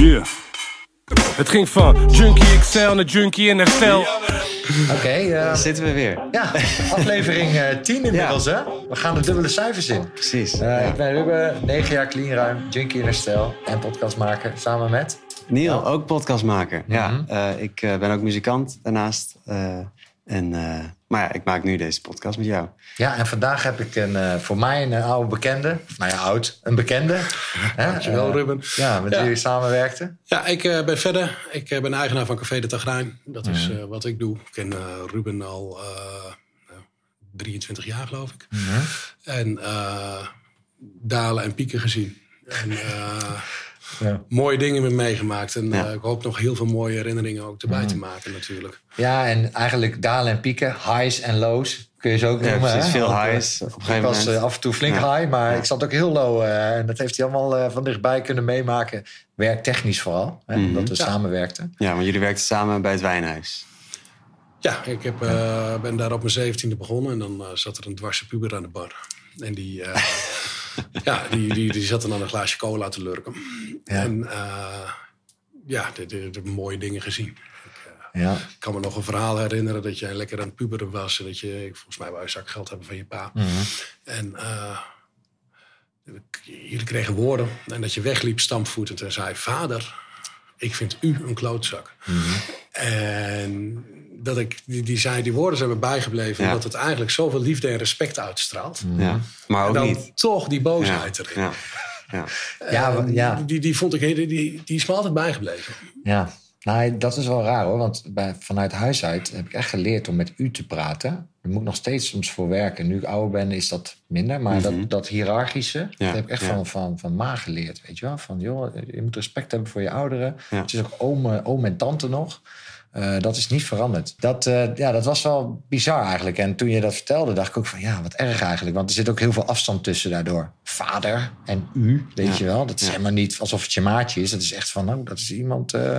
Yeah. Het ging van Junkie XL naar Junkie in herstel. Oké, eh, Daar zitten we weer. ja, aflevering eh 10 inmiddels, hè? We gaan de dubbele cijfers in. Precies. Eh, Ik ben Ruben, 9 jaar cleanruim, junkie in herstel en podcastmaker. Samen met... Neil, ook podcastmaker. Mhm. Ja, eh, ik eh, ben ook muzikant daarnaast. Eh, en, eh, maar ja, ik maak nu deze podcast met jou. Ja, en vandaag heb ik een, eh, voor mij een oude bekende. Of, Nou ja, oud. Een bekende. Hè? Dankjewel, Eh, Ruben. Ja, met wie Ja. jullie samenwerkten. Ja, ik eh, ben verder. Ik ben eigenaar van Café de Tagrijn. Dat is Mhm. eh, wat ik doe. Ik ken eh, Ruben al eh, nou, 23 jaar, geloof ik. Mhm. En eh, dalen en pieken gezien. En eh, Ja. mooie dingen mee meegemaakt. En Ja. eh, ik hoop nog heel veel mooie herinneringen ook erbij te maken, natuurlijk. Ja, en eigenlijk dalen en pieken, highs en lows, kun je ze ook Ja, noemen. precies. hè? Veel Want, eh, highs. Op een Ik gegeven was moment. eh, af en toe flink Ja. high, maar Ja. ik zat ook heel low. eh, en dat heeft hij allemaal eh, van dichtbij kunnen meemaken. Werktechnisch vooral, hè, Mhm. omdat we Ja. samenwerkten. Ja, want jullie werkten samen bij het wijnhuis. Ja, ik heb, eh, ben daar op mijn zeventiende begonnen. En dan zat er een dwarse puber aan de bar. En die, eh, ja, die, die, die zat dan aan een glaasje cola te lurken. Ja. En eh, ja, de, de, de mooie dingen gezien. Ja. Ik kan me nog een verhaal herinneren dat jij lekker aan het puberen was. En dat je, volgens mij wou je zakgeld hebben van je pa. Mhm. En eh, jullie kregen woorden. En dat je wegliep stampvoetend en zei... Vader, ik vind u een klootzak. En dat ik, die, die, zei, die woorden zijn me bijgebleven. Ja. Omdat het eigenlijk zoveel liefde en respect uitstraalt. Ja. Maar En ook dan niet. toch die Ja. boosheid erin. Ja. Ja. Ja, ja. Die, die vond ik, die, die, die is me altijd bijgebleven. Ja, nou, dat is wel raar hoor. Want bij, vanuit huis uit heb ik echt geleerd om met u te praten. Daar moet ik nog steeds soms voor werken. Nu ik ouder ben, is dat minder. Maar dat, dat hiërarchische, dat heb ik echt Mhm. ja. van, van, van ma geleerd. Weet je wel? Van joh, je moet respect hebben voor je ouderen. Ja. Het is ook oom, eh, oom en tante nog. Eh, dat is niet veranderd. Dat, eh, ja, dat was wel bizar eigenlijk. En toen je dat vertelde, dacht ik ook van ja, wat erg eigenlijk. Want er zit ook heel veel afstand tussen daardoor. Vader en u, weet Ja. je wel. Dat is Ja. helemaal niet alsof het je maatje is. Dat is echt van, nou, dat is iemand. eh,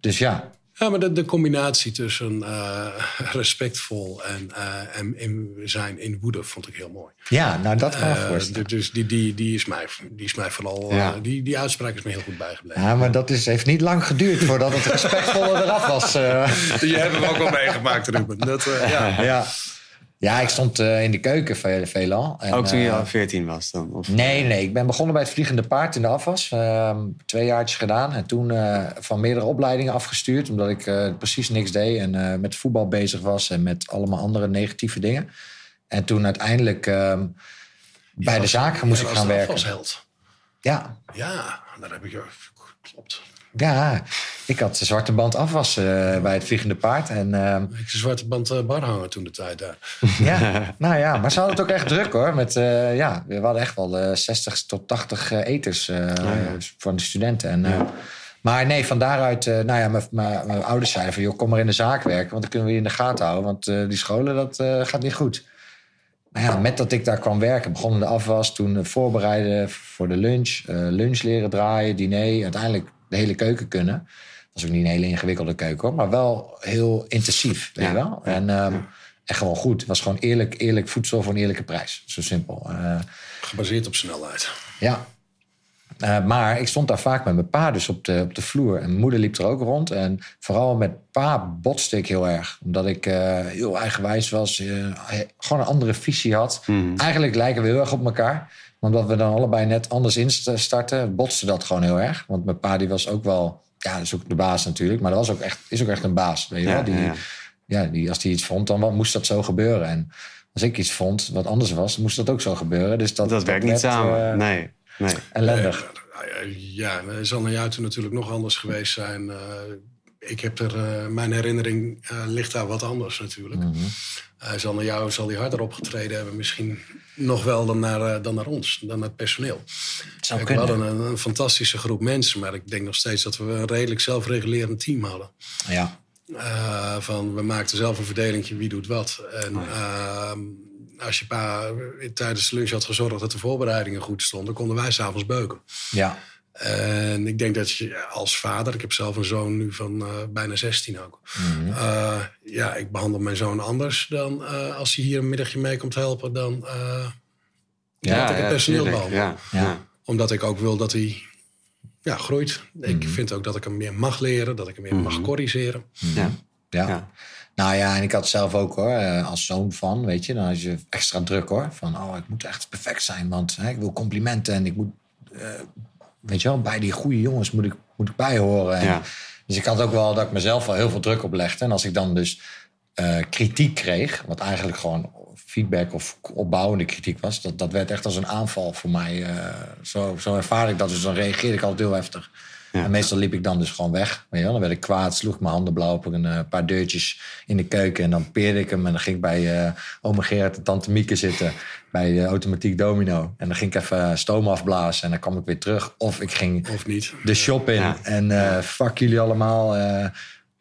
dus ja, Ja, maar de, de combinatie tussen eh, respectvol en, eh, en in zijn in woede vond ik heel mooi. ja nou dat kan ik Eh, voorstellen. dus die, die, die, is mij, die is mij vooral. Ja. die, die uitspraak is me heel goed bijgebleven. Ja, maar dat is, heeft niet lang geduurd voordat het respectvolle eraf was. Die hebben we ook wel meegemaakt, Ruben. Dat, eh, ja. ja. Ja, ik stond eh, in de keuken veel, veelal. En, Ook toen je eh, al 14 was dan? Of? Nee, nee, ik ben begonnen bij het Vliegende Paard in de afwas. Ehm, twee jaartjes gedaan. En toen eh, van meerdere opleidingen afgestuurd. Omdat ik eh, precies niks deed. En eh, met voetbal bezig was. En met allemaal andere negatieve dingen. En toen uiteindelijk ehm, bij de zaak moest ik gaan de werken. afwasheld. Ja, Ja, daar heb ik je. Klopt. Ja, ik had de zwarte band afwas eh, bij het Vliegende Paard. En ehm, Ik een zwarte band eh, bar hangen toen de tijd daar. Ja, nou ja, maar ze hadden het ook echt druk hoor. Met, eh, ja, we hadden echt wel eh 60 tot 80 eh, eters eh, van de studenten. En, Maar nee, van daaruit, nou ja, mijn- ouders zeiden van... joh, kom maar in de zaak werken, want dan kunnen we je in de gaten houden. Want die scholen, dat gaat niet goed. Nou ja, met dat ik daar kwam werken, begonnen de afwas... toen voorbereiden voor de lunch, lunch leren draaien, diner... uiteindelijk de hele keuken kunnen. Dat was ook niet een hele ingewikkelde keuken hoor, maar wel heel intensief, weet je wel. En, ehm, en gewoon goed. Het was gewoon eerlijk, eerlijk voedsel voor een eerlijke prijs. Zo simpel. Eh, Gebaseerd op snelheid. ja. Eh, maar ik stond daar vaak met mijn pa dus op de, op de vloer. En mijn moeder liep er ook rond. En vooral met pa botste ik heel erg. Omdat ik eh, heel eigenwijs was. eh, hij gewoon een andere visie had. Eigenlijk lijken we heel erg op elkaar. Omdat we dan allebei net anders instarten, botste dat gewoon heel erg. Want mijn pa die was ook wel... Ja, dat is ook de baas natuurlijk. Maar dat was ook echt, is ook echt een baas. Weet je Ja, wel? Die, ja, ja, die, als hij iets vond, dan moest dat zo gebeuren. En als ik iets vond wat anders was, moest dat ook zo gebeuren. Dus dat, Dat werkt niet samen. eh, nee. nee. Ellendig. Eh, Ja, het zal naar jou natuurlijk nog anders geweest zijn. Eh, ik heb er, eh, mijn herinnering eh, ligt daar wat anders natuurlijk. Mhm. Hij zal naar jou zal hij harder opgetreden hebben, misschien nog wel dan naar, eh, dan naar ons, dan naar het personeel. Het zou Kijk, we hadden een, een fantastische groep mensen, maar ik denk nog steeds dat we een redelijk zelfregulerend team hadden. Ja. Eh, van, we maakten zelf een verdeling wie doet wat. En ehm, als je pa tijdens de lunch had gezorgd dat de voorbereidingen goed stonden, konden wij s'avonds beuken. Ja. En ik denk dat je als vader, ik heb zelf een zoon nu van eh, bijna 16 ook. Eh, ja, ik behandel mijn zoon anders dan eh, als hij hier een middagje mee komt helpen, dan eh, dat ik het personeel. Ja, ja. Ja. Omdat ik ook wil dat hij ja, groeit. Ik vind ook dat ik hem meer mag leren, dat ik hem meer mag corrigeren. Ja. Ja. Ja. Nou ja, en ik had zelf ook hoor, eh, als zoon van, weet je, dan had je extra druk hoor. Van, oh, ik moet echt perfect zijn, want hè, ik wil complimenten en ik moet, eh, weet je wel, bij die goede jongens moet ik, moet ik bijhoren. En, Ja. Dus ik had ook wel dat ik mezelf wel heel veel druk oplegde. En als ik dan dus eh, kritiek kreeg, wat eigenlijk gewoon feedback of opbouwende kritiek was, dat, dat werd echt als een aanval voor mij. eh, zo, zo ervaar ik dat, dus dan reageerde ik altijd heel heftig. Ja. En meestal liep ik dan dus gewoon weg. Weet je wel? Dan werd ik kwaad, sloeg mijn handen blauw op een eh, paar deurtjes in de keuken. En dan peerde ik hem en dan ging ik bij eh ome Gerard en tante Mieke zitten. Bij eh, Automatiek Domino. En dan ging ik even stoom afblazen en dan kwam ik weer terug. Of ik ging Of niet. de shop in. Ja. En eh, fuck jullie allemaal. eh,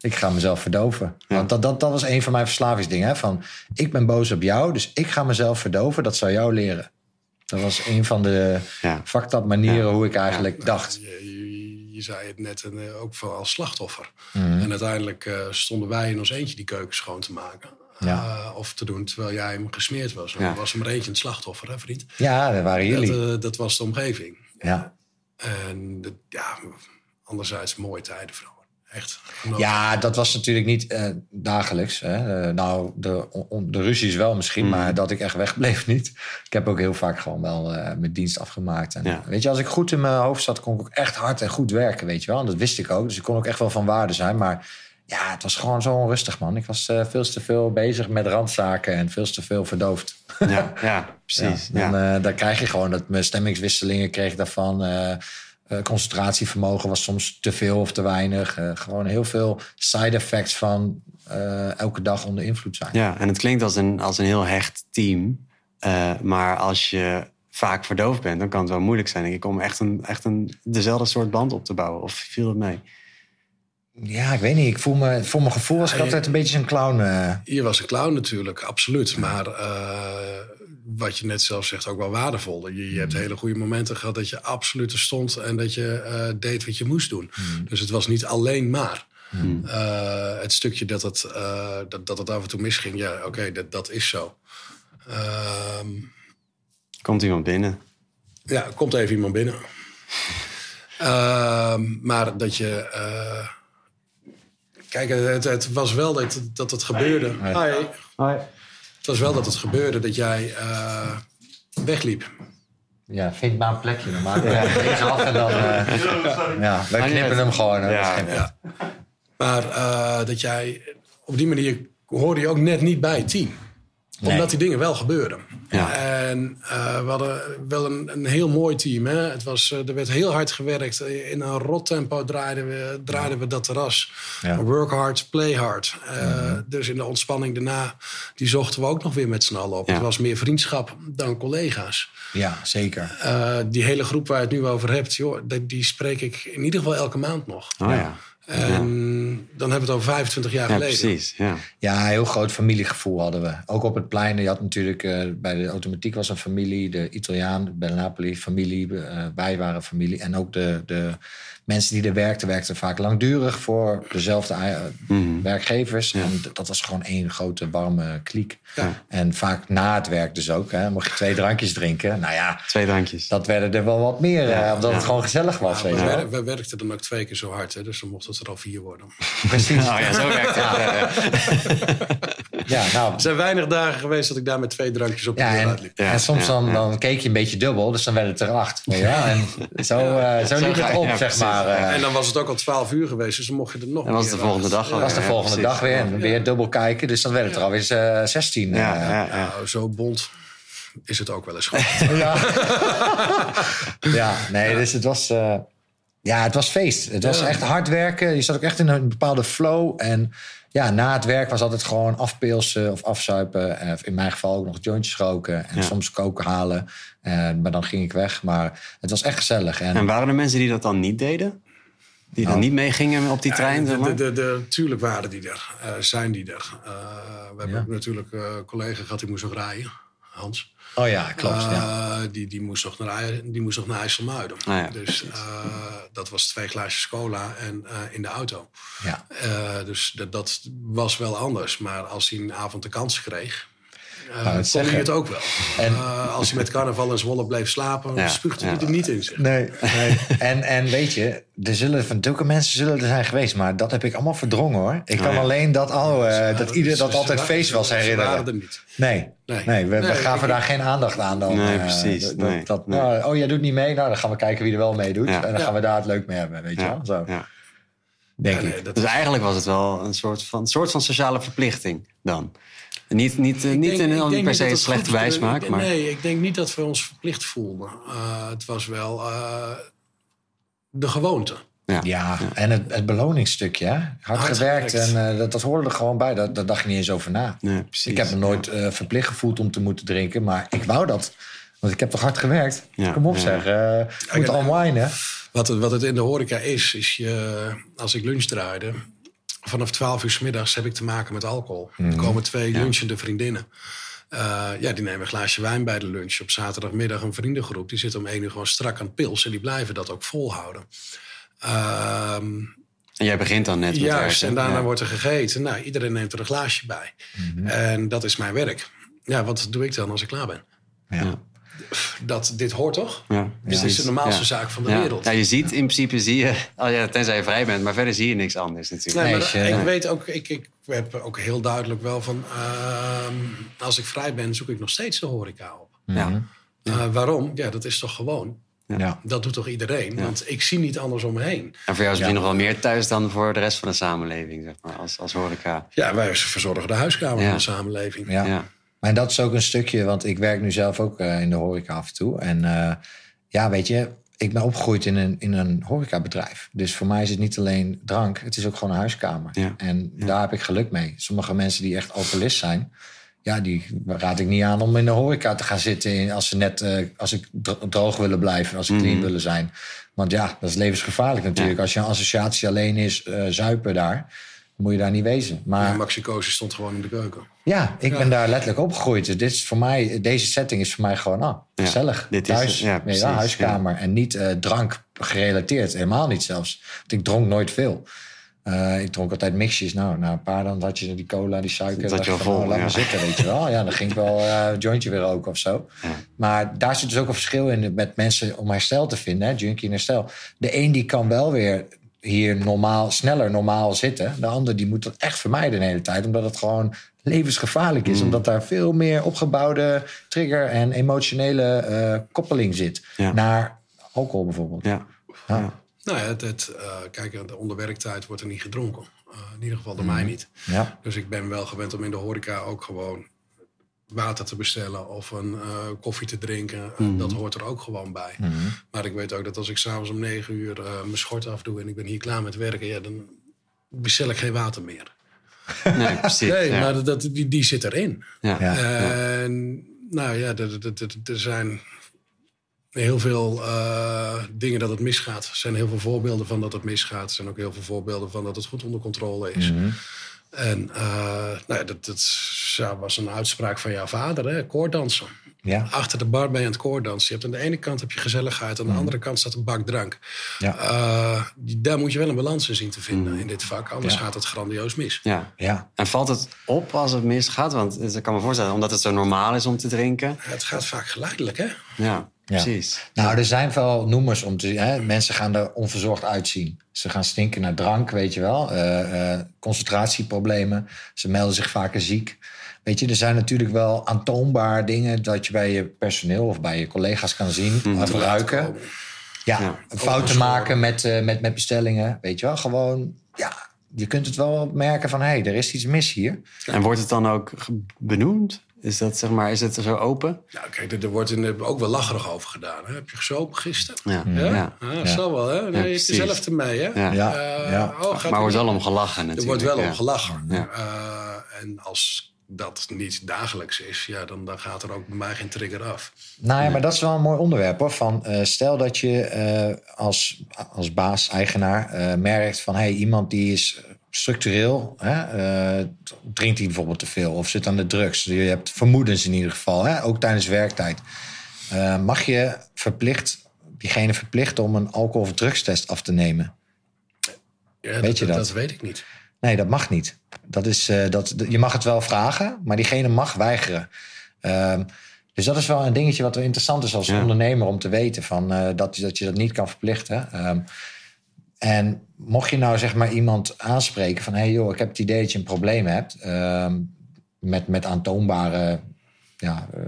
ik ga mezelf verdoven. Want dat, dat, dat was een van mijn verslavingsdingen. Hè? Van, ik ben boos op jou, dus ik ga mezelf verdoven. Dat zou jou leren. Dat was een van de Ja. fucked up manieren hoe ik eigenlijk dacht. Je, je, zei het net, en, eh, ook voor als slachtoffer. Mhm. En uiteindelijk eh, stonden wij in ons eentje die keuken schoon te maken. Ja. Eh, of te doen terwijl jij hem gesmeerd was. Ja. was er maar eentje een slachtoffer, hè vriend? Ja, dat waren jullie. Dat, dat was de omgeving. ja. En de- ja, anderzijds mooie tijden vrouwen. Echt. ja, dat was natuurlijk niet eh, dagelijks. Hè. Eh, nou, de, on- de ruzies wel misschien, Mhm. maar dat ik echt wegbleef niet. Ik heb ook heel vaak gewoon wel eh, mijn dienst afgemaakt. En, Ja. Weet je, als ik goed in mijn hoofd zat, kon ik ook echt hard en goed werken, weet je wel. En dat wist ik ook, dus ik kon ook echt wel van waarde zijn. Maar ja, het was gewoon zo onrustig, man. Ik was veel te veel bezig met randzaken en veel te veel verdoofd. Ja, ja, precies. Ja, dan, dan krijg je gewoon dat mijn stemmingswisselingen kreeg daarvan. Eh, concentratievermogen was soms te veel of te weinig. Eh, gewoon heel veel side effects van eh, elke dag onder invloed zijn. Ja, en het klinkt als een, als een heel hecht team. Eh, maar als je vaak verdoofd bent, dan kan het wel moeilijk zijn denk ik, om echt, een, echt een, dezelfde soort band op te bouwen. Of viel het mee? Ja, ik weet niet. Ik voel me, voor mijn gevoel was ik Ja, altijd een beetje een clown. eh. Je was een clown natuurlijk, absoluut. Maar eh, wat je net zelf zegt, ook wel waardevol. Je, je hebt hele goede momenten gehad dat je absoluut er stond... en dat je eh, deed wat je moest doen. Dus het was niet alleen maar. Eh, het stukje dat het, eh, dat, dat het af en toe misging, ja, oké, dat, dat is zo. Ehm, Komt iemand binnen? ja, komt even iemand binnen. Ehm, maar dat je... eh, kijk, het, het was wel dat, dat het gebeurde. Hi. Het was wel dat het gebeurde dat jij eh, wegliep. Ja, vind maar een plekje. Dan maken we deze af en dan... eh, ja, wij knippen hem gewoon. hè. Ja. Ja. Maar eh, dat jij op die manier hoorde je ook net niet bij het team. Nee. Omdat die dingen wel gebeurden. Ja. En eh, we hadden wel een, een heel mooi team. Hè? Het was, eh, er werd heel hard gewerkt. In een rot tempo draaiden we, draaiden we dat terras. Ja. Work hard, play hard. Eh, Dus in de ontspanning daarna, die zochten we ook nog weer met z'n allen op. Ja. Het was meer vriendschap dan collega's. Ja, zeker. Die hele groep waar je het nu over hebt, joh, die, die spreek ik in ieder geval elke maand nog. Oh ja. En dan hebben we het over 25 jaar Ja, geleden. precies. Ja. Ja, een heel groot familiegevoel hadden we. Ook op het plein. Je had natuurlijk eh, bij de automatiek was een familie. De Italiaan, bij Napoli, familie. eh, wij waren familie. En ook de, de mensen die er werkten, werkten vaak langdurig voor dezelfde eh, werkgevers. En dat was gewoon één grote warme kliek. Ja. En vaak na het werk dus ook. Hè, mocht je twee drankjes drinken. Nou ja, Twee drankjes. dat werden er wel wat meer. eh, omdat het gewoon gezellig was. weet We, we werkten dan ook twee keer zo hard, hè, dus dan mocht het er al vier worden. Precies. Oh ja, zo werkt het. Ja, ja. Ja, nou, Er zijn weinig dagen geweest dat ik daar met twee drankjes op de Ja, deur en, uitliep. Ja, en soms ja, dan, ja. dan keek je een beetje dubbel, dus dan werd het er acht. wel. En zo, eh, zo Zo liep het op, ja, zeg maar. eh. En dan was het ook al twaalf uur geweest, dus dan mocht je er nog En was de volgende dag al. dat was de Ja, volgende dag weer. En weer dubbel kijken, dus dan werd het er alweer 16. Ja, eh. ja, ja. Nou, zo bond is het ook wel eens goed. ja. ja, nee, dus het was, eh, ja, het was feest. Het was Ja. echt hard werken. Je zat ook echt in een bepaalde flow. En ja, na het werk was altijd gewoon afpilsen of afzuipen. Eh, in mijn geval ook nog jointjes roken. En Ja. soms koken halen. Eh, maar dan ging ik weg. Maar het was echt gezellig. En, En waren er mensen die dat dan niet deden? Die dan Nou. niet meegingen op die trein? Ja, zeg de, maar? de, de, de- tuurlijk waren die er, eh, zijn die er. Eh, we hebben Ja. natuurlijk eh, een collega gehad die moest nog rijden, Hans. oh ja, klopt. ja. Eh, die, die, moest nog naar, die moest nog naar IJsselmuiden. Ah ja, dus eh, dat was twee glaasjes cola en eh, in de auto. ja. Dus dat, dat was wel anders. Maar als hij een avond de kans kreeg... uh, kon zeggen. hij het ook wel. En- Eh, als hij met carnaval in Zwolle bleef slapen, Ja, spuugde hij ja. er niet in. Zeg. Nee, nee. en, en weet je, er zullen van zulke mensen zullen er zijn geweest, maar dat heb ik allemaal verdrongen hoor. Ik kan Oh, ja. alleen dat, oh, eh, Ja, dat ieder dat altijd feest was ze- Ze waren herinneren. er niet. Nee, Nee. nee, we, we Nee, gaven ik- daar geen aandacht aan dan. Nee, eh, precies, dat- nee, dat, nee. nou, oh, jij doet niet mee? Nou, dan gaan we kijken wie er wel meedoet. Ja. En dan Ja. gaan we daar het leuk mee hebben, weet je Ja, wel? Zo, ja. denk Ja, ik. Dus is- eigenlijk was het wel een soort van, een soort van sociale verplichting dan. Niet, niet, eh, Ik niet denk- in een denk per se een bijsmaak. Ik- Maar Nee, ik denk niet dat we ons verplicht voelden. Eh, het was wel eh, de gewoonte. ja. Ja, en het, het beloningsstukje, hè? hard, Hard gewerkt. gewerkt. En dat, dat hoorde er gewoon bij. Dat, daar dacht je niet eens over na. Nee. Ik heb me nooit eh, verplicht gevoeld om te moeten drinken, maar ik wou dat. Want ik heb toch hard gewerkt? Ja, Kom op ja. zeg, eh ik moet unwinen. Wat het, wat het in de horeca is, is je, als ik lunch draaide... vanaf 12 uur s middags heb ik te maken met alcohol. Er komen twee lunchende vriendinnen. Eh, ja, die nemen een glaasje wijn bij de lunch. Op zaterdagmiddag een vriendengroep. Die zitten om één uur gewoon strak aan pils. En die blijven dat ook volhouden. Ehm, En jij begint dan net met Juist, werken. en daarna Ja. wordt er gegeten. Nou, iedereen neemt er een glaasje bij. Mhm. En dat is mijn werk. Ja, wat doe ik dan als ik klaar ben? Ja. Dat, dit hoort toch? Ja, Dit precies. is de normaalste Ja. zaak van de Ja. wereld. Ja, je ziet in principe, zie je, oh ja, tenzij je vrij bent, maar verder zie je niks anders natuurlijk. Nee, maar ik weet ook, ik, ik heb ook heel duidelijk wel van... ehm, als ik vrij ben, zoek ik nog steeds de horeca op. Ja. Eh, waarom? Ja, dat is toch gewoon? Ja. Dat doet toch iedereen? Want ik zie niet anders om me heen. En voor jou is het nog wel meer thuis dan voor de rest van de samenleving, zeg maar, als, als horeca. Ja, wij verzorgen de huiskamer Ja. van de samenleving. Ja. Maar dat is ook een stukje, want ik werk nu zelf ook eh, in de horeca af en toe. En eh, ja, weet je, ik ben opgegroeid in een, in een horecabedrijf. Dus voor mij is het niet alleen drank, het is ook gewoon een huiskamer. Ja. En daar heb ik geluk mee. Sommige mensen die echt alcoholist zijn, ja, die raad ik niet aan om in de horeca te gaan zitten. Als ze net, eh, als ik dro- droog willen blijven, als ze clean Mhm. willen zijn. Want ja, dat is levensgevaarlijk natuurlijk. Als je associatie alleen is, zuipen daar, moet je daar niet wezen. Maar Ja, Maxi Koos stond gewoon in de keuken. ja, ik Ja. ben daar letterlijk opgegroeid. Dus dit is voor mij, deze setting is voor mij gewoon ah, Ja, gezellig. dit is Thuis. Ja, precies, huiskamer. En niet eh, drank gerelateerd. Helemaal niet zelfs. Want ik dronk nooit veel. Eh, ik dronk altijd mixjes. Nou, na een paar dan had je die cola, die suiker. Dacht je van, vol, oh, laat ja. maar zitten, weet je wel. Ja, dan ging ik wel eh, een jointje weer roken of zo. Ja. Maar daar zit dus ook een verschil in met mensen om herstel te vinden. Hè, junkie en herstel. De een die kan wel weer hier normaal, sneller normaal zitten. De ander die moet dat echt vermijden de hele tijd. Omdat het gewoon levensgevaarlijk is. Omdat daar veel meer opgebouwde trigger en emotionele eh, koppeling zit. Ja. Naar alcohol bijvoorbeeld. Ja. Ja. Nou ja, het, het, eh, kijk, de onder werktijd wordt er niet gedronken. Eh, in ieder geval door mij niet. Ja. Dus ik ben wel gewend om in de horeca ook gewoon water te bestellen of een eh, koffie te drinken. Eh, Dat hoort er ook gewoon bij. Maar ik weet ook dat als ik s'avonds om negen uur eh, mijn schort afdoe en ik ben hier klaar met werken, ja, dan bestel ik geen water meer. Nee, precies. Nee, ja. maar dat, die, die zit erin. ja. Nou ja, er, zijn heel veel dingen dat het misgaat. Er zijn heel veel voorbeelden van dat het misgaat. Er zijn ook heel veel voorbeelden van dat het goed onder controle is. En eh, nou dat, dat was een uitspraak van jouw vader, hè? koorddansen. Ja. Achter de bar ben je aan het koorddansen. Je hebt aan de ene kant heb je gezelligheid, aan de andere kant staat een bak drank. Ja. Eh, die- daar moet je wel een balans in zien te vinden in dit vak, anders Ja. gaat het grandioos mis. Ja. Ja. En valt het op als het misgaat? Want ik kan me voorstellen, omdat het zo normaal is om te drinken. Het gaat vaak geleidelijk, hè? Ja, precies. Nou, er zijn wel noemers om te hè, Mensen gaan er onverzorgd uitzien. Ze gaan stinken naar drank, weet je wel. Eh, eh, concentratieproblemen. Ze melden zich vaker ziek. Weet je, er zijn natuurlijk wel aantoonbaar dingen dat je bij je personeel of bij je collega's kan zien of ruiken. Ja, Ja. fouten maken met, eh, met, met bestellingen. Weet je wel, gewoon, ja, je kunt het wel merken van hé, hey, er is iets mis hier. En wordt het dan ook benoemd? Is dat zeg maar, is het zo open? Nou, kijk, er, er wordt in, de- ook wel lacherig over gedaan. Hè? Heb je gesopen gisteren? Ja. Ja, Ja. ja. dat zal wel, hè? Nee, je jezelf ermee, hè? Ja. Ja, Eh, ja. oh, Maar er wordt er- wel om gelachen natuurlijk. Er wordt wel ja. om gelachen. Ja. Eh, en als dat niet dagelijks is, ja, dan, dan gaat er ook bij mij geen trigger af. Nou ja, maar dat is wel een mooi onderwerp hoor. Van, eh, stel dat je eh, als, als baas, eigenaar eh, merkt van hey, iemand die is structureel, hè, drinkt hij bijvoorbeeld te veel of zit aan de drugs. Je hebt vermoedens in ieder geval, hè, ook tijdens werktijd. Mag je verplicht, diegene verplichten om een alcohol- of drugstest af te nemen? Ja, Weet je dat? Dat weet ik niet. Nee, dat mag niet. Dat is, eh, dat, je mag het wel vragen, maar diegene mag weigeren. Ehm, dus dat is wel een dingetje wat wel interessant is als Ja. ondernemer om te weten van, eh, dat, dat je dat niet kan verplichten. Ehm, en mocht je nou zeg maar iemand aanspreken van... hé hey joh, ik heb het idee dat je een probleem hebt... ehm, met, met aantoonbare ja, eh,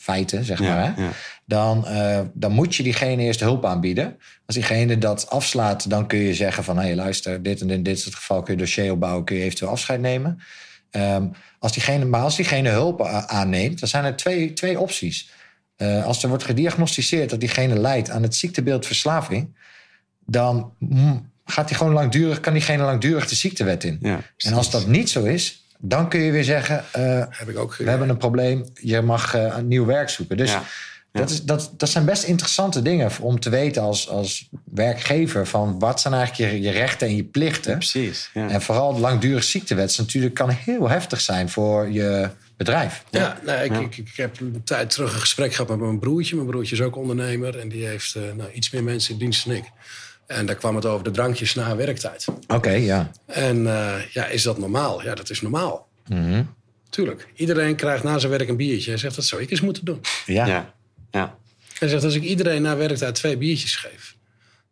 feiten, zeg Ja, maar... Hè? ja. Dan, eh, dan moet je diegene eerst hulp aanbieden. Als diegene dat afslaat, dan kun je zeggen van... hé hey, luister, dit en in dit is het geval kun je dossier opbouwen... kun je eventueel afscheid nemen. Ehm, als diegene, maar als diegene hulp aanneemt, dan zijn er twee, twee opties. Eh, als er wordt gediagnosticeerd dat diegene lijdt aan het ziektebeeld verslaving... dan mm, gaat hij gewoon langdurig, kan diegene langdurig de ziektewet in. Ja, en als dat niet zo is, dan kun je weer zeggen... eh, Heb ik ook we hebben een probleem, je mag eh, een nieuw werk zoeken. Dus Ja. Dat, is, dat, dat zijn best interessante dingen om te weten als, als werkgever... van wat zijn eigenlijk je, je rechten en je plichten. precies. Ja. En vooral de langdurig ziektewet natuurlijk kan heel heftig zijn voor je bedrijf. Ja, nou, ik, Ja. Ik, ik heb een tijd terug een gesprek gehad met mijn broertje. Mijn broertje is ook ondernemer en die heeft eh, nou, iets meer mensen in dienst dan ik. En daar kwam het over de drankjes na werktijd. Oké, ja. En eh, ja, is dat normaal? Ja, dat is normaal. Mhm. Tuurlijk. Iedereen krijgt na zijn werk een biertje. Hij zegt, dat zou ik eens moeten doen. Ja. Ja. Ja. Hij zegt, als ik iedereen na werktijd twee biertjes geef...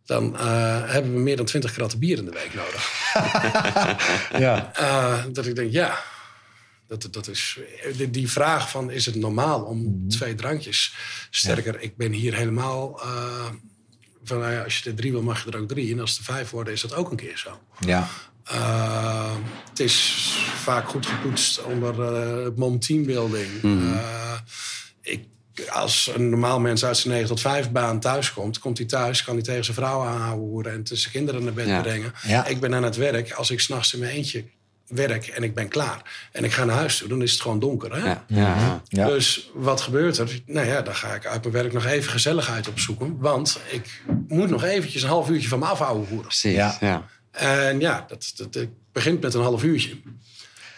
dan eh, hebben we meer dan 20 kratten bier in de week nodig. ja. Eh, dat ik denk, ja, dat, dat is, die, die vraag van is het normaal om twee drankjes? Sterker, ik ben hier helemaal eh, van, nou ja, als je er drie wil, mag je er ook drie. En als er vijf worden, is dat ook een keer zo. ja. Eh, het is vaak goed gepoetst onder het mom teambuilding. Eh, ik, als een normaal mens uit zijn 9 tot 5 baan thuis komt, komt hij thuis, kan hij tegen zijn vrouw aanhouden en zijn kinderen naar bed Ja. brengen. Ja. Ik ben aan het werk. Als ik s'nachts in mijn eentje werk en ik ben klaar en ik ga naar huis toe, dan is het gewoon donker. Hè? Ja. Ja. Ja. Dus wat gebeurt er? Nou ja, dan ga ik uit mijn werk nog even gezelligheid opzoeken. Want ik moet nog eventjes een half uurtje van me afhouden voeren. Precies. Ja. Ja. En ja, dat, dat, dat begint met een half uurtje.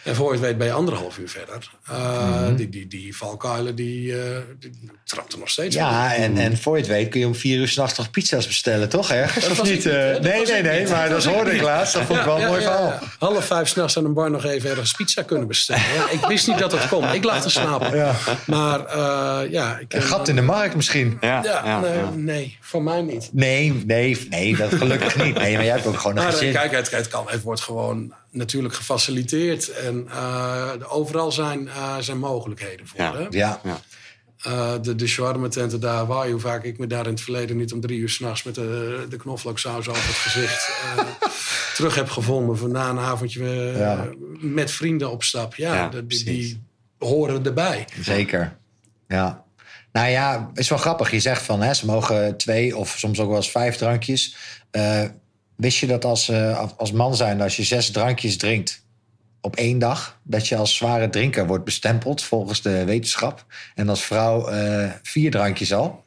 En voor je het weet ben je anderhalf uur verder. Uh, die, die, die valkuilen, die, uh, die trapt er nog steeds. Ja, en, en voor je het weet kun je om vier uur s'nachts nog pizza's bestellen, toch ergens? Dat Of niet? eh? Dat nee, nee, nee, maar Dat dat hoorde ik laatst. Dat vond ik wel een Ja, mooi ja, verhaal. ja. Half vijf s'nachts aan een bar nog even ergens pizza kunnen bestellen. Ja, ik wist niet dat het kon. Ik lag te slapen. Ja. Maar uh, ja... Ik, Een gat in de markt misschien. Ja. Ja, Ja. nee, Ja. nee, voor mij niet. Nee, nee, nee, dat gelukkig niet. Nee, maar jij hebt ook gewoon een Maar eh, gezin. kijk, het, het, kan, het wordt gewoon natuurlijk gefaciliteerd. En uh, overal zijn, uh, zijn mogelijkheden voor. Ja. Hè? Ja, Uh, de, de shawarma tenten daar, waar hoe vaak ik me daar in het verleden niet om drie uur s'nachts met de, de knoflooksaus over het gezicht uh, terug heb gevonden. Van na een avondje uh, Ja. met vrienden op stap. Ja, Ja, de- die, die horen erbij. zeker. Ja. Nou ja, is wel grappig. Je zegt van hè, ze mogen twee of soms ook wel eens vijf drankjes. Wist je dat als, eh, als man zijn, als je zes drankjes drinkt op één dag, dat je als zware drinker wordt bestempeld volgens de wetenschap. En als vrouw eh, vier drankjes al.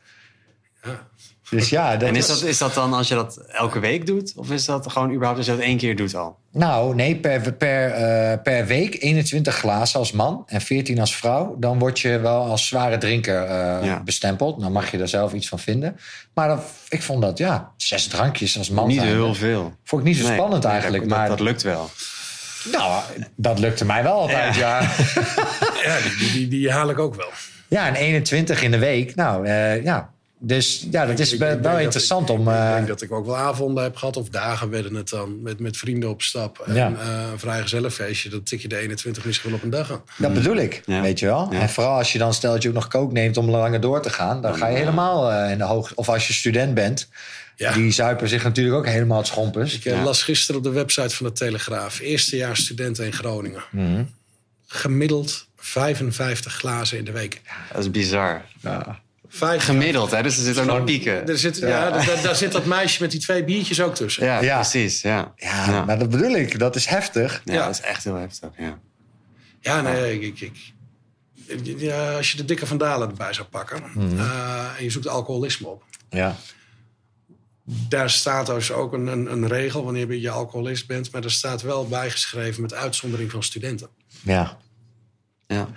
Ja. Dus ja, dat En is dat, is dat dan als je dat elke week doet? Of is dat gewoon überhaupt als je dat één keer doet al? Nou, nee, per, per, eh, per week 21 glazen als man en 14 als vrouw. Dan word je wel als zware drinker eh, Ja. bestempeld. Dan mag je er zelf iets van vinden. Maar dat, ik vond dat, ja, zes drankjes als man Niet heel veel. Vond ik niet zo Nee, spannend nee, eigenlijk. dat, maar dat, dat lukt wel. nou, dat lukte mij wel altijd, ja. Ja, die, die, die, die haal ik ook wel. Ja, en 21 in de week. Nou, eh, ja. Dus ja, dat is Ik- wel ik interessant ik, om... Ik eh, denk dat ik ook wel avonden heb gehad, of dagen werden het dan, met, met vrienden op stap. En Ja. eh, een vrij gezellig feestje, dat tik je de 21 misschien wel op een dag aan. Dat bedoel ik, Ja. weet je wel. Ja. En vooral als je dan stelt dat je ook nog kook neemt om langer door te gaan, dan ga je helemaal eh, in de hoog. Of als je student bent, Ja. die zuipen zich natuurlijk ook helemaal het schompers. Ik las gisteren op de website van de Telegraaf. Eerstejaars studenten in Groningen. Mhm. Gemiddeld 55 glazen in de week. Dat is bizar. Vijf, Gemiddeld, hè? Dus er zitten ook nog pieken. er zit, ja. daar, daar zit dat meisje met die twee biertjes ook tussen. Ja, Ja. precies. Ja. Ja, maar dat bedoel ik. Dat is heftig. Ja, Ja. dat is echt heel heftig. Ja. Ja, nee, ik, ik, ik- ja, als je de dikke vandalen erbij zou pakken Mhm. eh, en je zoekt alcoholisme op, Ja. daar staat dus ook een, een, een regel wanneer je alcoholist bent, maar er staat wel bijgeschreven met uitzondering van studenten. Ja. Ja.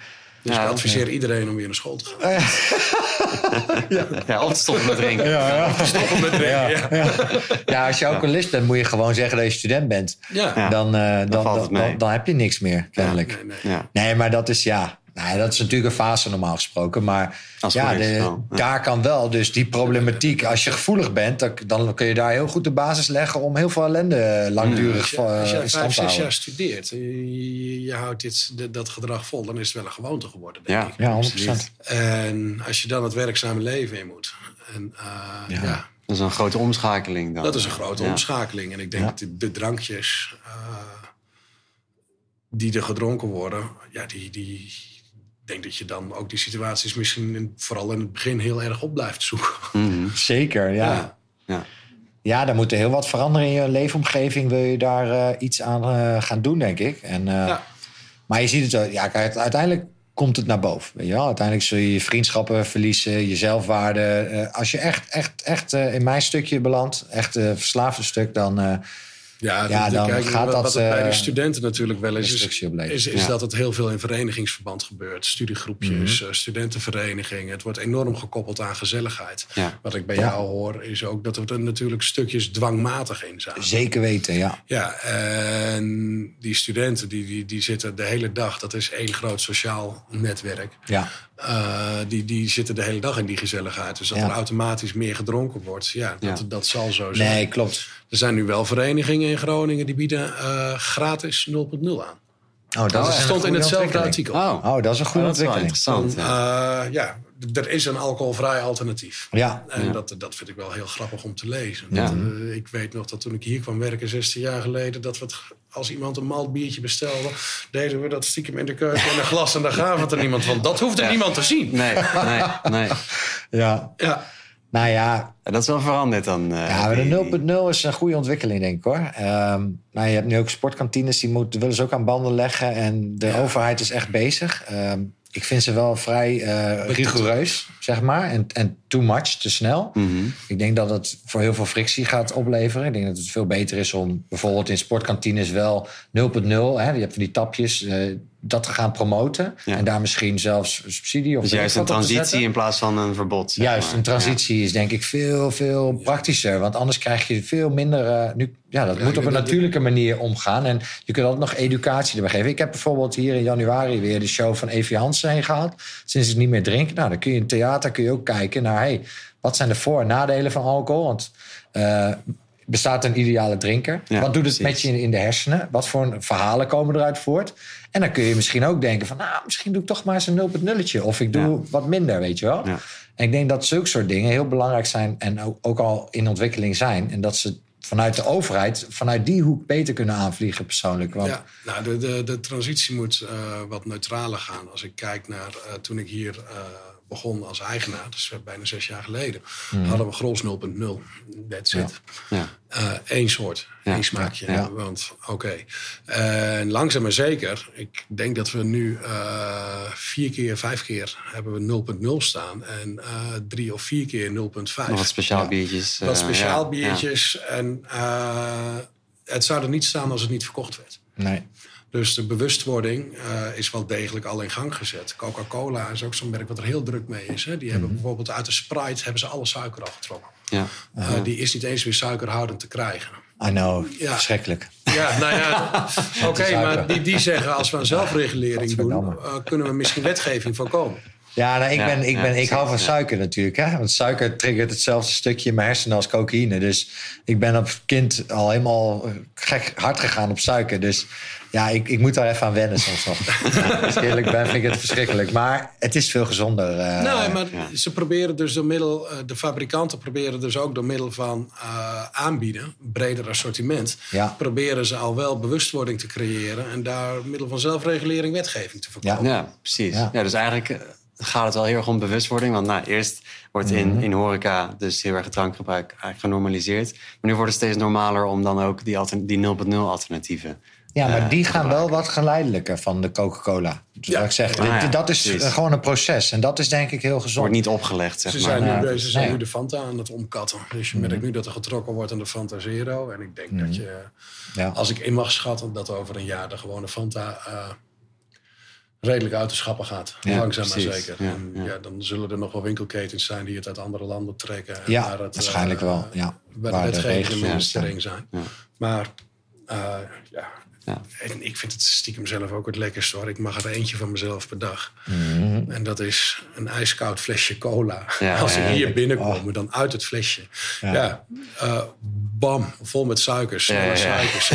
Dus Ja, ik adviseer iedereen om weer naar school te gaan. ja, of te stoppen met drinken. Stoppen met drinken, ja. Ja. ja, als je alcoholist bent, moet je gewoon zeggen dat je student bent. Ja. Ja. Dan, eh, dan, valt dan, dan, dan heb je niks meer, kennelijk. Nee, nee. Ja. Nee, maar dat is ja. Nou, dat is natuurlijk een fase normaal gesproken. Maar ja, is ja. daar kan wel. Dus die problematiek, als je gevoelig bent, dan, dan kun je daar heel goed de basis leggen om heel veel ellende langdurig Als, je, eh, als in stand te zes jaar studeert, je, je- je houdt dit, dat gedrag vol, dan is het wel een gewoonte geworden, denk Ja. ik. Ja, 100%. En als je dan het werkzame leven in moet. En eh, Ja. ja. Dat is een grote omschakeling dan. dat is een grote Ja. omschakeling. En ik denk Ja. dat de, de drankjes eh, die er gedronken worden, ja, die, die, ik denk dat je dan ook die situaties misschien in- vooral in het begin heel erg op blijft zoeken. Mhm. Zeker, ja. Ja. Ja. Ja, daar moet er heel wat veranderen in je leefomgeving. Wil je daar eh, iets aan eh, gaan doen, denk ik. En, eh, Ja. Maar je ziet het zo, ja, kijk, uiteindelijk komt het naar boven. Weet je wel? Uiteindelijk zul je je vriendschappen verliezen, je zelfwaarde. Eh, als je echt, echt, echt eh, in mijn stukje belandt, echt eh verslaafde stuk, dan eh, Ja, dan kijk, gaat wat, dat, wat er bij de eh, studenten natuurlijk wel is, is, is, is Ja. dat het heel veel in verenigingsverband gebeurt. Studiegroepjes, Mhm. eh, studentenverenigingen. Het wordt enorm gekoppeld aan gezelligheid. Ja. Wat ik bij jou hoor, is ook dat er natuurlijk stukjes dwangmatig in zijn. zeker weten, ja. Ja, en die studenten die, die, die zitten de hele dag, dat is één groot sociaal netwerk. ja. Eh, die, die zitten de hele dag in die gezelligheid. Dus dat Ja. er automatisch meer gedronken wordt, ja, dat, Ja. dat zal zo zijn. Nee, klopt. Er zijn nu wel verenigingen in Groningen die bieden eh, gratis 0.0 aan. Oh, dat Dat is een stond in hetzelfde artikel. Oh, Oh, dat is een goede dat is wel ontwikkeling. interessant. ja. Eh, ja, er is een alcoholvrij alternatief. Ja, En Ja. dat, dat vind ik wel heel grappig om te lezen. Ja. Dat, eh, ik weet nog dat toen ik hier kwam werken, 16 jaar geleden, dat we het, als iemand een malt biertje bestelde, deden we dat stiekem in de keuken in een glas en daar gaven het er niemand van. Dat hoefde Ja. niemand te zien. Nee, nee, nee. ja. Ja, Nou ja, En Dat is wel veranderd dan. eh, Ja, de 0.0 is een goede ontwikkeling, denk ik hoor. Ehm, nou, je hebt nu ook sportkantines, die moeten, willen ze ook aan banden leggen. En de Ja. overheid is echt bezig. Ehm, ik vind ze wel vrij eh, rigoureus, zeg maar. En, en too much, te snel. Mhm. Ik denk dat het voor heel veel frictie gaat opleveren. Ik denk dat het veel beter is om bijvoorbeeld in sportkantines wel 0.0, hè, je hebt van die tapjes, eh, dat te gaan promoten. Ja. En daar misschien zelfs subsidie of Dus juist een transitie in plaats van een verbod. Juist, maar. een transitie is denk ik veel, veel praktischer. Want anders krijg je veel minder... eh, nu, ja, dat Ja, moet op een natuurlijke manier omgaan. En je kunt altijd nog educatie erbij geven. Ik heb bijvoorbeeld hier in januari weer de show van Evie Hansen heen gehad. Sinds ik niet meer drink. Nou, dan kun je in theater kun je ook kijken naar... Hey, wat zijn de voor- en nadelen van alcohol? Want... eh, Bestaat een ideale drinker? Ja, Wat doet het precies. met je in, de hersenen? Wat voor verhalen komen eruit voort? En dan kun je misschien ook denken van... nou, misschien doe ik toch maar eens een 0.0'tje. Of ik doe Ja. wat minder, weet je wel? Ja. En ik denk dat zulke soort dingen heel belangrijk zijn en ook, ook al in ontwikkeling zijn. En dat ze vanuit de overheid, vanuit die hoek beter kunnen aanvliegen persoonlijk. Want, ja. Nou, de, de, de transitie moet eh, wat neutraler gaan. Als ik kijk naar eh, toen ik hier eh, begon als eigenaar, dus bijna zes jaar geleden, hadden we Grols 0.0. That's Ja. it. Ja. Eén Eh, soort, Ja, één smaakje. ja. Want oké. En langzaam maar zeker, ik denk dat we nu eh, vier keer, vijf keer hebben we 0.0 staan. En eh, drie of vier keer 0.5. Nog wat speciaal Ja. biertjes. Wat speciaal ja, biertjes. En eh, het zou er niet staan als het niet verkocht werd. nee. Dus de bewustwording eh, is wel degelijk al in gang gezet. Coca-Cola is ook zo'n merk wat er heel druk mee is. Hè. Die hebben bijvoorbeeld uit de Sprite hebben ze alle suiker afgetrokken. Ja. Eh, die is niet eens meer suikerhoudend te krijgen. I know, Ja. verschrikkelijk. Ja, nou ja, oké, maar die, die zeggen als we een zelfregulering doen, eh, kunnen we misschien wetgeving voorkomen. Ja, nou, ik, Ja, ben, ik, ja, ben, ik hou van ja. suiker natuurlijk. Hè? Want suiker triggert hetzelfde stukje in mijn hersenen als cocaïne. Dus ik ben op kind al helemaal gek hard gegaan op suiker. Dus ja, ik, ik moet daar even aan wennen soms nog. Ja, als ik eerlijk ben, vind ik het verschrikkelijk. Maar het is veel gezonder. eh, nee, maar ja. ze proberen dus door middel, eh, de fabrikanten proberen dus ook door middel van eh, aanbieden, breder assortiment, Ja. proberen ze al wel bewustwording te creëren en daar middel van zelfregulering wetgeving te voorkomen. Ja, precies. Ja. Ja. dus eigenlijk gaat het wel heel erg om bewustwording. Want nou, eerst wordt Mhm. in, in horeca dus heel erg drankgebruik eigenlijk genormaliseerd. Maar nu wordt het steeds normaler om dan ook die, die 0.0 alternatieven... Ja, maar eh, die gaan wel wat geleidelijker van de Coca-Cola. Dus Ja. ik zeg, Ah, ja, dat is precies. gewoon een proces. En dat is denk ik heel wordt gezond. niet opgelegd, zeg Ze maar. zijn, nu, ze zijn nee. nu de Fanta aan het omkatten. Dus je merkt nu dat er getrokken wordt aan de Fanta Zero. En ik denk dat je, Ja. als ik in mag schatten, dat over een jaar de gewone Fanta eh, redelijk uit de schappen gaat. Ja, Langzaam maar zeker. Ja, ja. ja. dan zullen er nog wel winkelketens zijn die het uit andere landen trekken. en Ja, waar het, waarschijnlijk eh, wel. Ja. Waar Waar de wetgevingen regels minder zijn. streng zijn. Maar eh, ja, Ja. En ik vind het stiekem zelf ook het lekkerste hoor. Ik mag er eentje van mezelf per dag. En dat is een ijskoud flesje cola. Als ze ja, hier binnenkomen, dan uit het flesje. Ja, eh, bam, vol met suikers, suikers.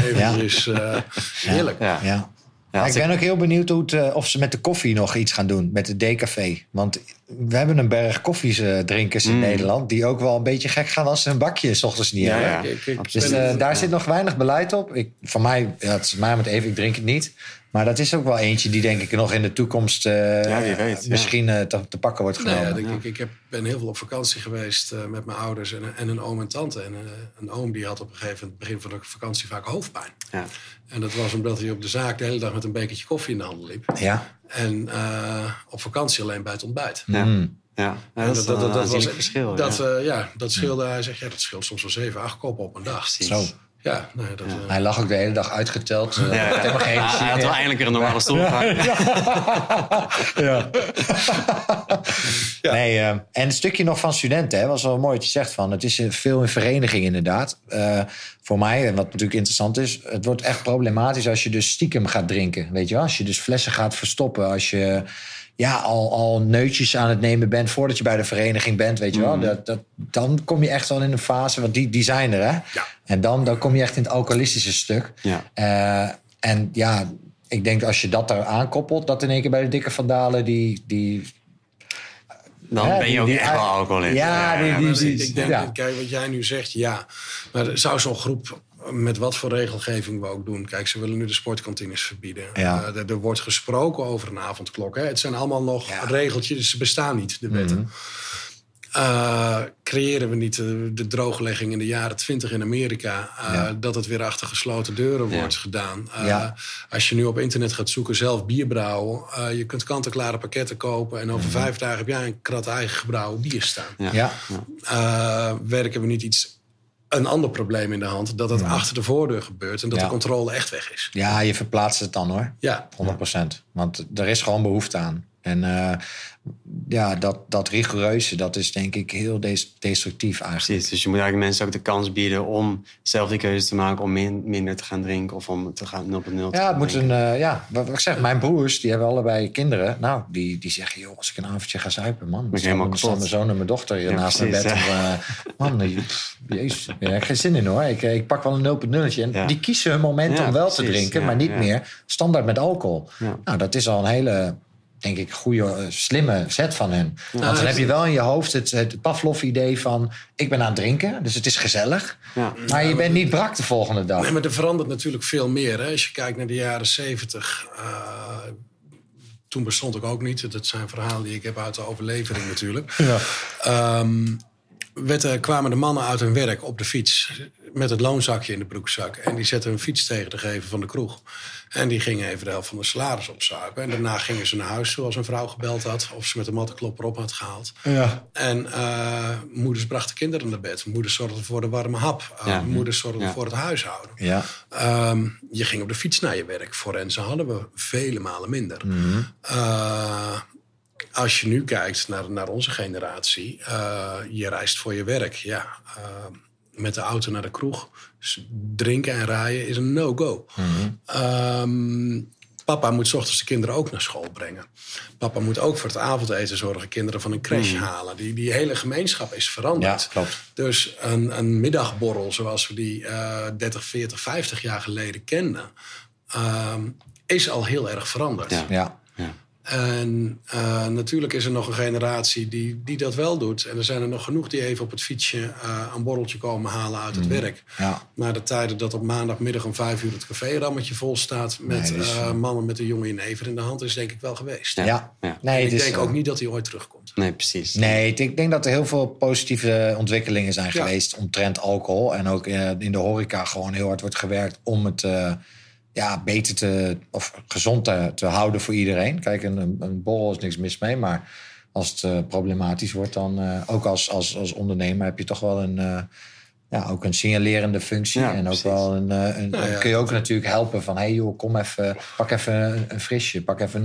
Eh, heerlijk. Ja. Ja. Ik ben ook heel benieuwd hoe het, eh, of ze met de koffie nog iets gaan doen. Met de decafé. Want we hebben een berg koffiedrinkers in Mm. Nederland. Die ook wel een beetje gek gaan als ze een bakje s ochtends niet Ja, hebben. ja. Ik-. Dus ben- eh, daar Ja. zit nog weinig beleid op. Ik, van mij, ja, het is mij met even, ik drink het niet. Maar dat is ook wel eentje die denk ik nog in de toekomst eh, Ja, wie weet, ja. misschien eh, te, te pakken wordt Nou genomen. ja, ik, ik, ik heb, ben heel veel op vakantie geweest eh, met mijn ouders en, en een oom en tante. En een oom die had op een gegeven moment, begin van de vakantie, vaak hoofdpijn. Ja. En dat was omdat hij op de zaak de hele dag met een bekertje koffie in de handen liep. Ja. En eh, op vakantie alleen bij het ontbijt. Ja. Mm. Ja. Dat is een aanzienlijk verschil. Dat, ja. eh, ja, dat scheelde, hij zegt, ja, dat scheelt soms wel zeven, acht koppen op een dag. Precies. Zo. Ja, nee, dat, eh, Hij lag ook de hele dag uitgeteld. eh, Ja, geen Hij energie had wel eindelijk weer een normale stoel. Ja. Nee, eh, en een stukje nog van studenten, hè, was wel mooi wat je zegt van. Het is veel in vereniging inderdaad. Eh, voor mij, en wat natuurlijk interessant is, het wordt echt problematisch als je dus stiekem gaat drinken. Weet je wel? Als je dus flessen gaat verstoppen, als je ja, al, al neutjes aan het nemen bent voordat je bij de vereniging bent, weet je wel. Dat, dat, dan kom je echt wel in een fase, want die, die zijn er, hè? Ja. En dan, dan kom je echt in het alcoholistische stuk. Ja. Eh, en ja, ik denk als je dat daar aankoppelt, dat in één keer bij de dikke vandalen die. die Dan Ja, ben je ook die echt wel alcoholist. Ja, die- die- ik, denk, ja. kijk, wat jij nu zegt, ja. Maar zou zo'n groep, met wat voor regelgeving we ook doen. Kijk, ze willen nu de sportkantines verbieden. Ja. Eh, er, wordt gesproken over een avondklok. Hè. Het zijn allemaal nog Ja. regeltjes, dus ze bestaan niet, de wetten. Mhm. Eh, creëren we niet de, de drooglegging in de jaren twintig in Amerika... eh, Ja. dat het weer achter gesloten deuren Ja. wordt gedaan. Eh, Ja. Als je nu op internet gaat zoeken, zelf bier brouwen... eh, je kunt kant-en-klare pakketten kopen... en over vijf dagen heb jij een krat eigen gebrouwen bier staan eh, werken we niet iets, een ander probleem in de hand. Dat het achter de voordeur gebeurt en dat Ja. de controle echt weg is. ja, je verplaatst het dan hoor. Ja, 100%. Want er is gewoon behoefte aan. En eh, ja, dat, dat rigoureuze, dat is denk ik heel des- destructief eigenlijk. Precies, dus je moet eigenlijk mensen ook de kans bieden om zelf die keuze te maken om min- minder te gaan drinken of om te gaan 0.0 te Ja, gaan het moet drinken. een, eh, ja, wat, ik zeg, mijn broers, die hebben allebei kinderen. Nou, die, die zeggen, joh, als ik een avondje ga zuipen, man. Dan helemaal staan kapot. mijn zoon en mijn dochter hier Ja, naast mijn bed. Om, eh, man, pff, jezus, daar heb ik geen zin in hoor. Ik, ik pak wel een 0.0'tje. En Ja. die kiezen hun moment Ja, om wel te drinken, ja, maar niet ja. meer standaard met alcohol. Ja. Nou, dat is al een hele, denk ik, goede, eh, slimme set van hen. Want dan heb je wel in je hoofd het, het Pavlov-idee van... ik ben aan het drinken, dus het is gezellig. Ja. Maar je bent niet brak de volgende dag. nee, maar er verandert natuurlijk veel meer. Hè? Als je kijkt naar de jaren zeventig. toen bestond ik ook niet. Dat zijn verhalen die ik heb uit de overlevering natuurlijk. Ja. Ehm, werd, kwamen de mannen uit hun werk op de fiets met het loonzakje in de broekzak. En die zetten hun fiets tegen de geven van de kroeg. En die gingen even de helft van de salaris opzuipen. En daarna gingen ze naar huis zoals een vrouw gebeld had. Of ze met de mattenklopper op had gehaald. Ja. En eh, moeders brachten kinderen naar bed. Moeders zorgden voor de warme hap. Eh, Ja. Moeders zorgden Ja. voor het huishouden. Ja. Ehm, je ging op de fiets naar je werk. Forensen hadden we vele malen minder. Eh, als je nu kijkt naar, naar onze generatie, eh, je reist voor je werk. Ja, eh, met de auto naar de kroeg. Dus drinken en rijden is een no-go. Ehm, papa moet 's ochtends de kinderen ook naar school brengen. Papa moet ook voor het avondeten zorgen, kinderen van een crash halen. Die, die hele gemeenschap is veranderd. Ja, klopt. Dus een, een middagborrel zoals we die eh 30, 40, 50 jaar geleden kenden, ehm, is al heel erg veranderd. Ja. Ja. Ja. En eh, natuurlijk is er nog een generatie die, die dat wel doet. En er zijn er nog genoeg die even op het fietsje eh, een borreltje komen halen uit het werk. Ja. Maar de tijden dat op maandagmiddag om vijf uur het café-rammetje vol staat... met Nee, dus, eh, mannen met een jongen in never in de hand, is denk ik wel geweest. Ja. Ja. Ja. Nee, ik is, denk ook niet dat hij ooit terugkomt. Nee, precies. Nee, ik- denk dat er heel veel positieve ontwikkelingen zijn Ja. geweest omtrent alcohol. En ook eh, in de horeca gewoon heel hard wordt gewerkt om het eh, ja, beter te of gezond te, te houden voor iedereen. Kijk, een, een, borrel is niks mis mee, maar als het eh, problematisch wordt, dan eh, ook als, als, als ondernemer heb je toch wel een. eh, ja, ook een signalerende functie. Ja, en ook precies. wel een. eh, een Nou ja, kun je ook natuurlijk helpen van: hé hey joh, kom even, pak even een, een frisje, pak even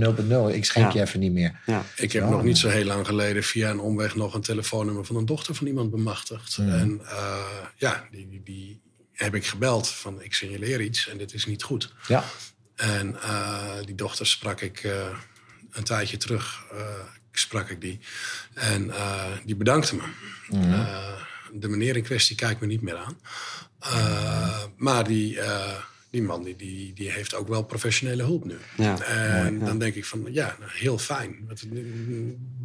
0.0. Ik schenk Ja. je even niet meer. Ja. Ik heb nog niet zo heel lang geleden via een omweg nog een telefoonnummer van een dochter van iemand bemachtigd. En eh, ja, die, die, die heb ik gebeld van ik signaleer iets en dit is niet goed. Ja. En uh, die dochter sprak ik uh, een tijdje terug, uh, sprak ik die. En die bedankte me. Mm. de meneer in kwestie kijkt me niet meer aan. maar die, die man die, die, die heeft ook wel professionele hulp nu. Ja, en mooi, ja. dan denk ik van, ja, heel fijn.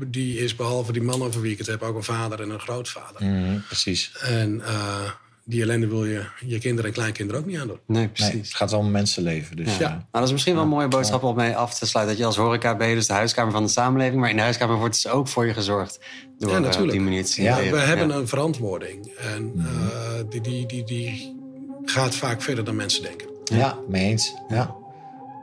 Die is behalve die man over wie ik het heb... ook een vader en een grootvader. Mm, precies. En die ellende wil je je kinderen en kleinkinderen ook niet aandoen. Nee, precies. Nee, het gaat om mensenleven. Dus, Ja. ja. Nou, dat is misschien wel een mooie boodschap om mee af te sluiten. Dat je als horeca ben je dus de huiskamer van de samenleving. Maar in de huiskamer wordt dus ook voor je gezorgd. Door Ja, eh, natuurlijk. die manier te zien Ja. We hebben Ja. een verantwoording. En Mhm. eh, die, die, die, die gaat vaak verder dan mensen denken. Ja, mee eens. Ja.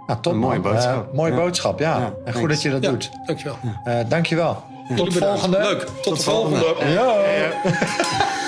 Nou, top, Een mooie man. boodschap. Eh, mooie Ja. boodschap, ja. Ja, en goed thanks. dat je dat Ja, doet. dankjewel. Eh dankjewel. Tot de volgende. Leuk. Tot, de volgende. Ja.